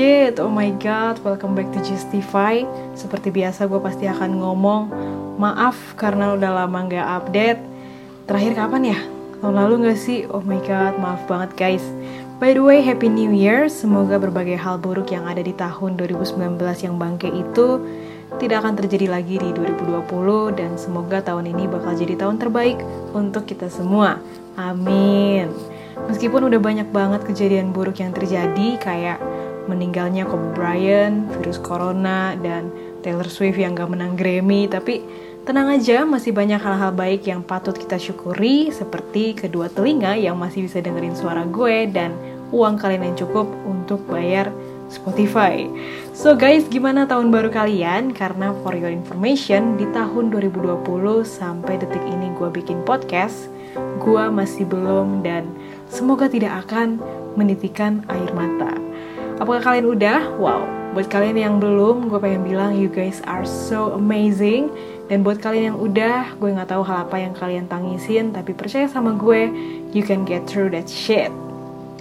shit, oh my god, welcome back to Justify. Seperti biasa gue pasti akan ngomong Maaf karena udah lama gak update. Terakhir kapan ya? Tahun lalu gak sih? Oh my god, maaf banget guys. By the way, Happy New Year. Semoga berbagai hal buruk yang ada di tahun 2019 yang bangke itu Tidak akan terjadi lagi di 2020 Dan semoga tahun ini bakal jadi tahun terbaik untuk kita semua. Amin. Meskipun udah banyak banget kejadian buruk yang terjadi kayak meninggalnya Kobe Bryant, virus corona, dan Taylor Swift yang gak menang Grammy, tapi tenang aja masih banyak hal-hal baik yang patut kita syukuri seperti kedua telinga yang masih bisa dengerin suara gue dan uang kalian yang cukup untuk bayar Spotify. So guys, gimana tahun baru kalian? Karena for your information, di tahun 2020 sampai detik ini gue bikin podcast, gue masih belum dan semoga tidak akan menitikan air mata. Apakah kalian udah? Wow, buat kalian yang belum, gue pengen bilang you guys are so amazing. Dan buat kalian yang udah, gue nggak tahu hal apa yang kalian tangisin, tapi percaya sama gue, you can get through that shit.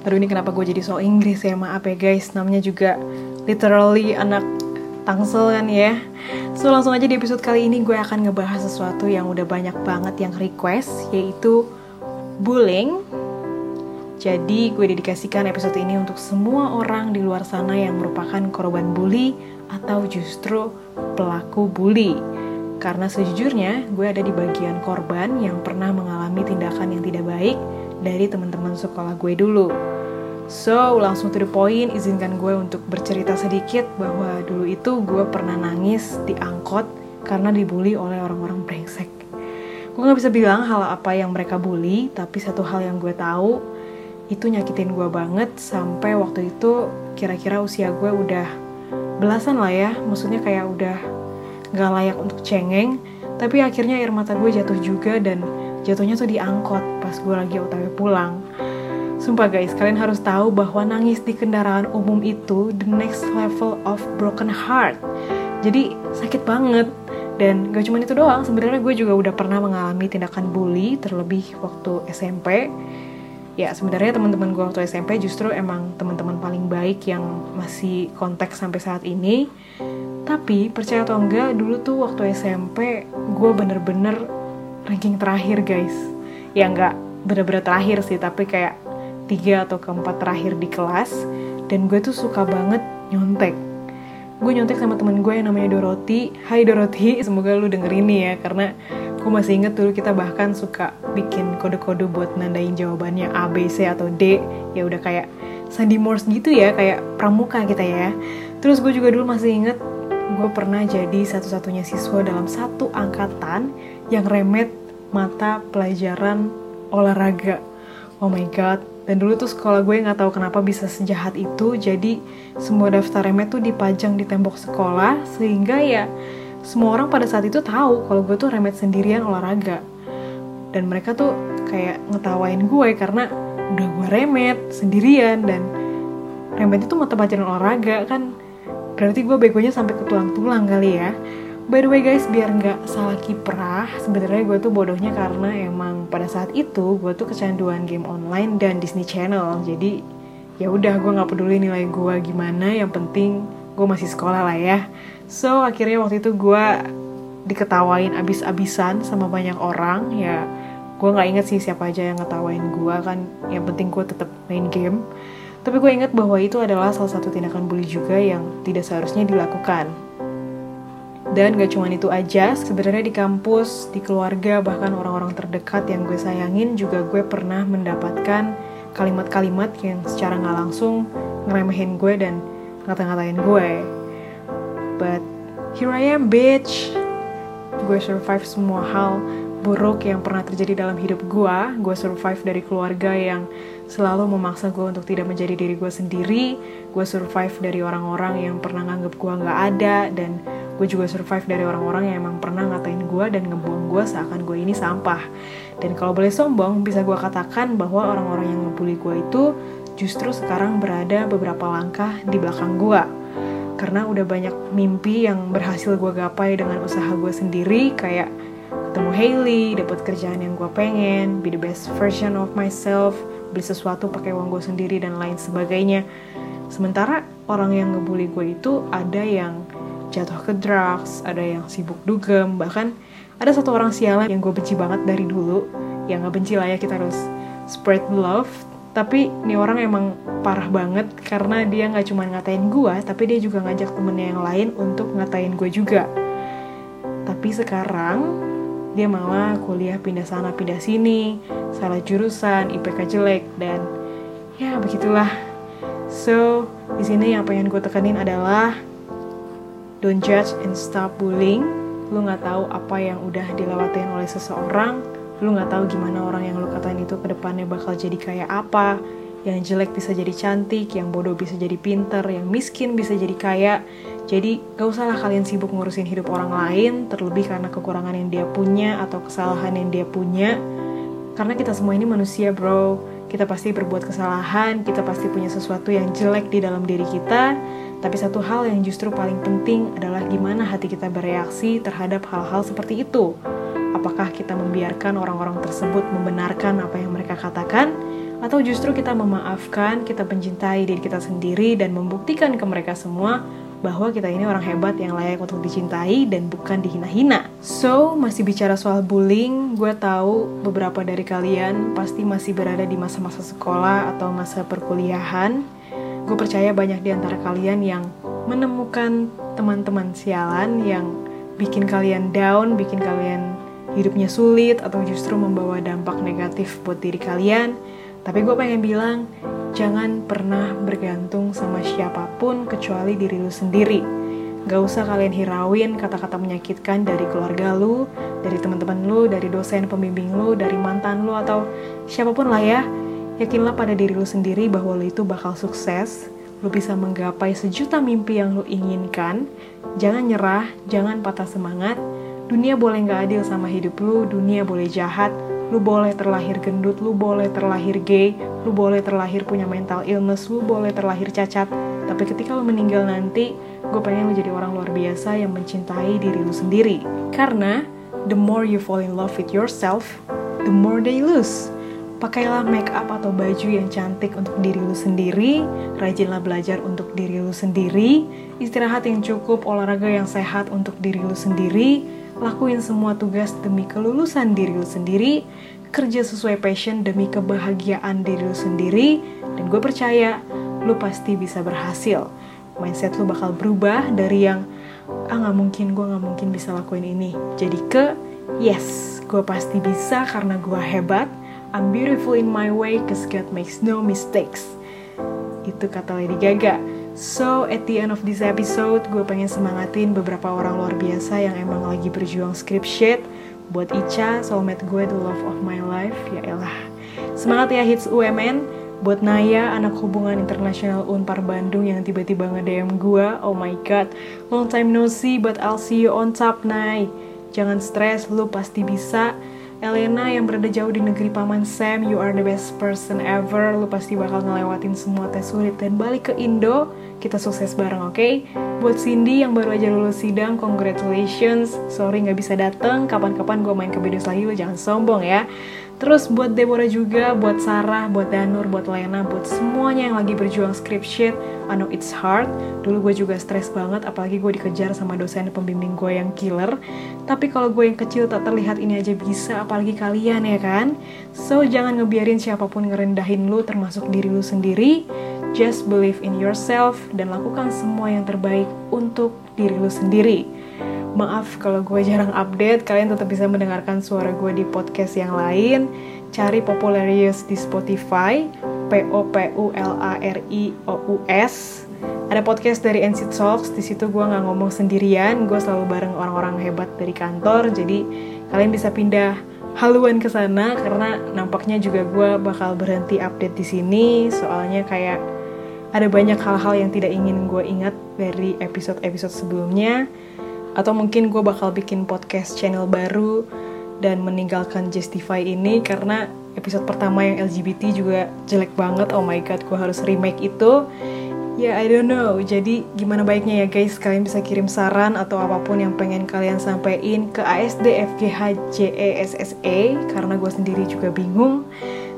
Aduh ini kenapa gue jadi so Inggris ya, maaf ya guys, namanya juga literally anak tangsel kan ya. So langsung aja di episode kali ini gue akan ngebahas sesuatu yang udah banyak banget yang request, yaitu bullying jadi gue dedikasikan episode ini untuk semua orang di luar sana yang merupakan korban bully atau justru pelaku bully. Karena sejujurnya gue ada di bagian korban yang pernah mengalami tindakan yang tidak baik dari teman-teman sekolah gue dulu. So, langsung to the point, izinkan gue untuk bercerita sedikit bahwa dulu itu gue pernah nangis di angkot karena dibully oleh orang-orang brengsek. Gue gak bisa bilang hal apa yang mereka bully, tapi satu hal yang gue tahu, itu nyakitin gue banget sampai waktu itu kira-kira usia gue udah belasan lah ya maksudnya kayak udah gak layak untuk cengeng tapi akhirnya air mata gue jatuh juga dan jatuhnya tuh diangkot pas gue lagi otw pulang Sumpah guys, kalian harus tahu bahwa nangis di kendaraan umum itu the next level of broken heart. Jadi sakit banget. Dan gak cuma itu doang, sebenarnya gue juga udah pernah mengalami tindakan bully terlebih waktu SMP ya sebenarnya teman-teman gue waktu SMP justru emang teman-teman paling baik yang masih kontak sampai saat ini. Tapi percaya atau enggak dulu tuh waktu SMP gue bener-bener ranking terakhir guys. Ya enggak bener-bener terakhir sih tapi kayak tiga atau keempat terakhir di kelas. Dan gue tuh suka banget nyontek gue nyontek sama temen gue yang namanya Doroti Hai Doroti semoga lu denger ini ya karena gue masih inget dulu kita bahkan suka bikin kode-kode buat nandain jawabannya A, B, C atau D. Ya udah kayak Sandy Morse gitu ya kayak pramuka kita ya. Terus gue juga dulu masih inget gue pernah jadi satu-satunya siswa dalam satu angkatan yang remet mata pelajaran olahraga. Oh my god dan dulu tuh sekolah gue nggak tahu kenapa bisa sejahat itu jadi semua daftar remet tuh dipajang di tembok sekolah sehingga ya semua orang pada saat itu tahu kalau gue tuh remet sendirian olahraga. Dan mereka tuh kayak ngetawain gue karena udah gue remet sendirian dan remet itu mata pelajaran olahraga kan. Berarti gue begonya sampai ke tulang-tulang kali ya By the way guys, biar nggak salah kiprah, sebenarnya gue tuh bodohnya karena emang pada saat itu gue tuh kecanduan game online dan Disney Channel. Jadi ya udah gue nggak peduli nilai gue gimana, yang penting gue masih sekolah lah ya. So akhirnya waktu itu gue diketawain abis-abisan sama banyak orang ya. Gue nggak inget sih siapa aja yang ngetawain gue kan. Yang penting gue tetap main game. Tapi gue inget bahwa itu adalah salah satu tindakan bully juga yang tidak seharusnya dilakukan dan gak cuma itu aja, sebenarnya di kampus, di keluarga, bahkan orang-orang terdekat yang gue sayangin juga gue pernah mendapatkan kalimat-kalimat yang secara gak langsung ngeremehin gue dan ngata-ngatain gue. But here I am bitch. Gue survive semua hal buruk yang pernah terjadi dalam hidup gue. Gue survive dari keluarga yang selalu memaksa gue untuk tidak menjadi diri gue sendiri. Gue survive dari orang-orang yang pernah nganggep gue gak ada dan gue juga survive dari orang-orang yang emang pernah ngatain gue dan ngebuang gue seakan gue ini sampah dan kalau boleh sombong bisa gue katakan bahwa orang-orang yang ngebully gue itu justru sekarang berada beberapa langkah di belakang gue karena udah banyak mimpi yang berhasil gue gapai dengan usaha gue sendiri kayak ketemu Hailey, dapat kerjaan yang gue pengen, be the best version of myself, beli sesuatu pakai uang gue sendiri dan lain sebagainya. sementara orang yang ngebully gue itu ada yang jatuh ke drugs ada yang sibuk dugem bahkan ada satu orang sialan yang gue benci banget dari dulu yang nggak benci lah ya kita harus spread love. Tapi ini orang emang parah banget karena dia nggak cuma ngatain gue tapi dia juga ngajak temennya yang lain untuk ngatain gue juga. Tapi sekarang dia malah kuliah pindah sana pindah sini salah jurusan IPK jelek dan ya begitulah. So di sini yang pengen gue tekenin adalah don't judge and stop bullying lu nggak tahu apa yang udah dilewatin oleh seseorang lu nggak tahu gimana orang yang lu katain itu ke depannya bakal jadi kayak apa yang jelek bisa jadi cantik, yang bodoh bisa jadi pinter, yang miskin bisa jadi kaya. Jadi gak usahlah kalian sibuk ngurusin hidup orang lain, terlebih karena kekurangan yang dia punya atau kesalahan yang dia punya. Karena kita semua ini manusia bro, kita pasti berbuat kesalahan, kita pasti punya sesuatu yang jelek di dalam diri kita. Tapi satu hal yang justru paling penting adalah gimana hati kita bereaksi terhadap hal-hal seperti itu. Apakah kita membiarkan orang-orang tersebut membenarkan apa yang mereka katakan, atau justru kita memaafkan, kita mencintai diri kita sendiri dan membuktikan ke mereka semua bahwa kita ini orang hebat yang layak untuk dicintai dan bukan dihina-hina. So, masih bicara soal bullying, gue tahu beberapa dari kalian pasti masih berada di masa-masa sekolah atau masa perkuliahan. Gue percaya banyak di antara kalian yang menemukan teman-teman sialan yang bikin kalian down, bikin kalian hidupnya sulit atau justru membawa dampak negatif buat diri kalian tapi gue pengen bilang, jangan pernah bergantung sama siapa pun kecuali diri lu sendiri. Gak usah kalian hirauin kata-kata menyakitkan dari keluarga lu, dari teman-teman lu, dari dosen pembimbing lu, dari mantan lu, atau siapa pun lah ya. Yakinlah pada diri lu sendiri bahwa lu itu bakal sukses, lu bisa menggapai sejuta mimpi yang lu inginkan. Jangan nyerah, jangan patah semangat. Dunia boleh gak adil sama hidup lu, dunia boleh jahat, Lu boleh terlahir gendut, lu boleh terlahir gay, lu boleh terlahir punya mental illness, lu boleh terlahir cacat. Tapi ketika lu meninggal nanti, gue pengen lu jadi orang luar biasa yang mencintai diri lu sendiri. Karena the more you fall in love with yourself, the more they lose. Pakailah make up atau baju yang cantik untuk diri lu sendiri, rajinlah belajar untuk diri lu sendiri, istirahat yang cukup, olahraga yang sehat untuk diri lu sendiri, lakuin semua tugas demi kelulusan diri lu sendiri, kerja sesuai passion demi kebahagiaan diri lu sendiri, dan gue percaya lu pasti bisa berhasil. Mindset lu bakal berubah dari yang ah nggak mungkin gue nggak mungkin bisa lakuin ini, jadi ke yes gue pasti bisa karena gue hebat. I'm beautiful in my way cause God makes no mistakes. Itu kata Lady Gaga. So, at the end of this episode, gue pengen semangatin beberapa orang luar biasa yang emang lagi berjuang script shit. Buat Ica, soulmate gue, the love of my life, ya elah. Semangat ya hits UMN. Buat Naya, anak hubungan internasional Unpar Bandung yang tiba-tiba nge-DM gue, oh my god, long time no see, but I'll see you on top, Nay. Jangan stres, lu pasti bisa. Elena yang berada jauh di negeri Paman Sam, you are the best person ever. Lu pasti bakal ngelewatin semua tes sulit dan balik ke Indo. Kita sukses bareng, oke? Okay? Buat Cindy yang baru aja lulus sidang, congratulations. Sorry nggak bisa dateng. Kapan-kapan gue main ke Bedus lagi, lu jangan sombong ya. Terus buat Deborah juga, buat Sarah, buat Danur, buat Lena, buat semuanya yang lagi berjuang script shit. I know it's hard. Dulu gue juga stres banget, apalagi gue dikejar sama dosen pembimbing gue yang killer. Tapi kalau gue yang kecil tak terlihat ini aja bisa, apalagi kalian ya kan? So jangan ngebiarin siapa pun ngerendahin lu, termasuk diri lu sendiri. Just believe in yourself dan lakukan semua yang terbaik untuk diri lu sendiri. Maaf kalau gue jarang update, kalian tetap bisa mendengarkan suara gue di podcast yang lain. Cari Popularius di Spotify, P O P U L A R I O U S. Ada podcast dari NC Talks, di situ gue nggak ngomong sendirian, gue selalu bareng orang-orang hebat dari kantor, jadi kalian bisa pindah haluan ke sana karena nampaknya juga gue bakal berhenti update di sini, soalnya kayak ada banyak hal-hal yang tidak ingin gue ingat dari episode-episode sebelumnya atau mungkin gue bakal bikin podcast channel baru dan meninggalkan Justify ini karena episode pertama yang LGBT juga jelek banget. Oh my god gue harus remake itu. Ya yeah, I don't know. Jadi gimana baiknya ya guys? Kalian bisa kirim saran atau apa pun yang pengen kalian sampaikan ke ASD FGH JESSE karena gue sendiri juga bingung.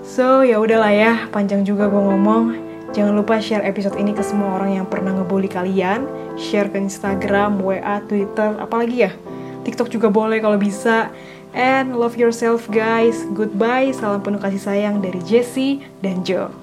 So ya udahlah ya panjang juga gue ngomong Jangan lupa share episode ini ke semua orang yang pernah ngebully kalian. Share ke Instagram, WA, Twitter, apalagi ya. TikTok juga boleh kalau bisa. And love yourself guys. Goodbye. Salam penuh kasih sayang dari Jessie dan Joe.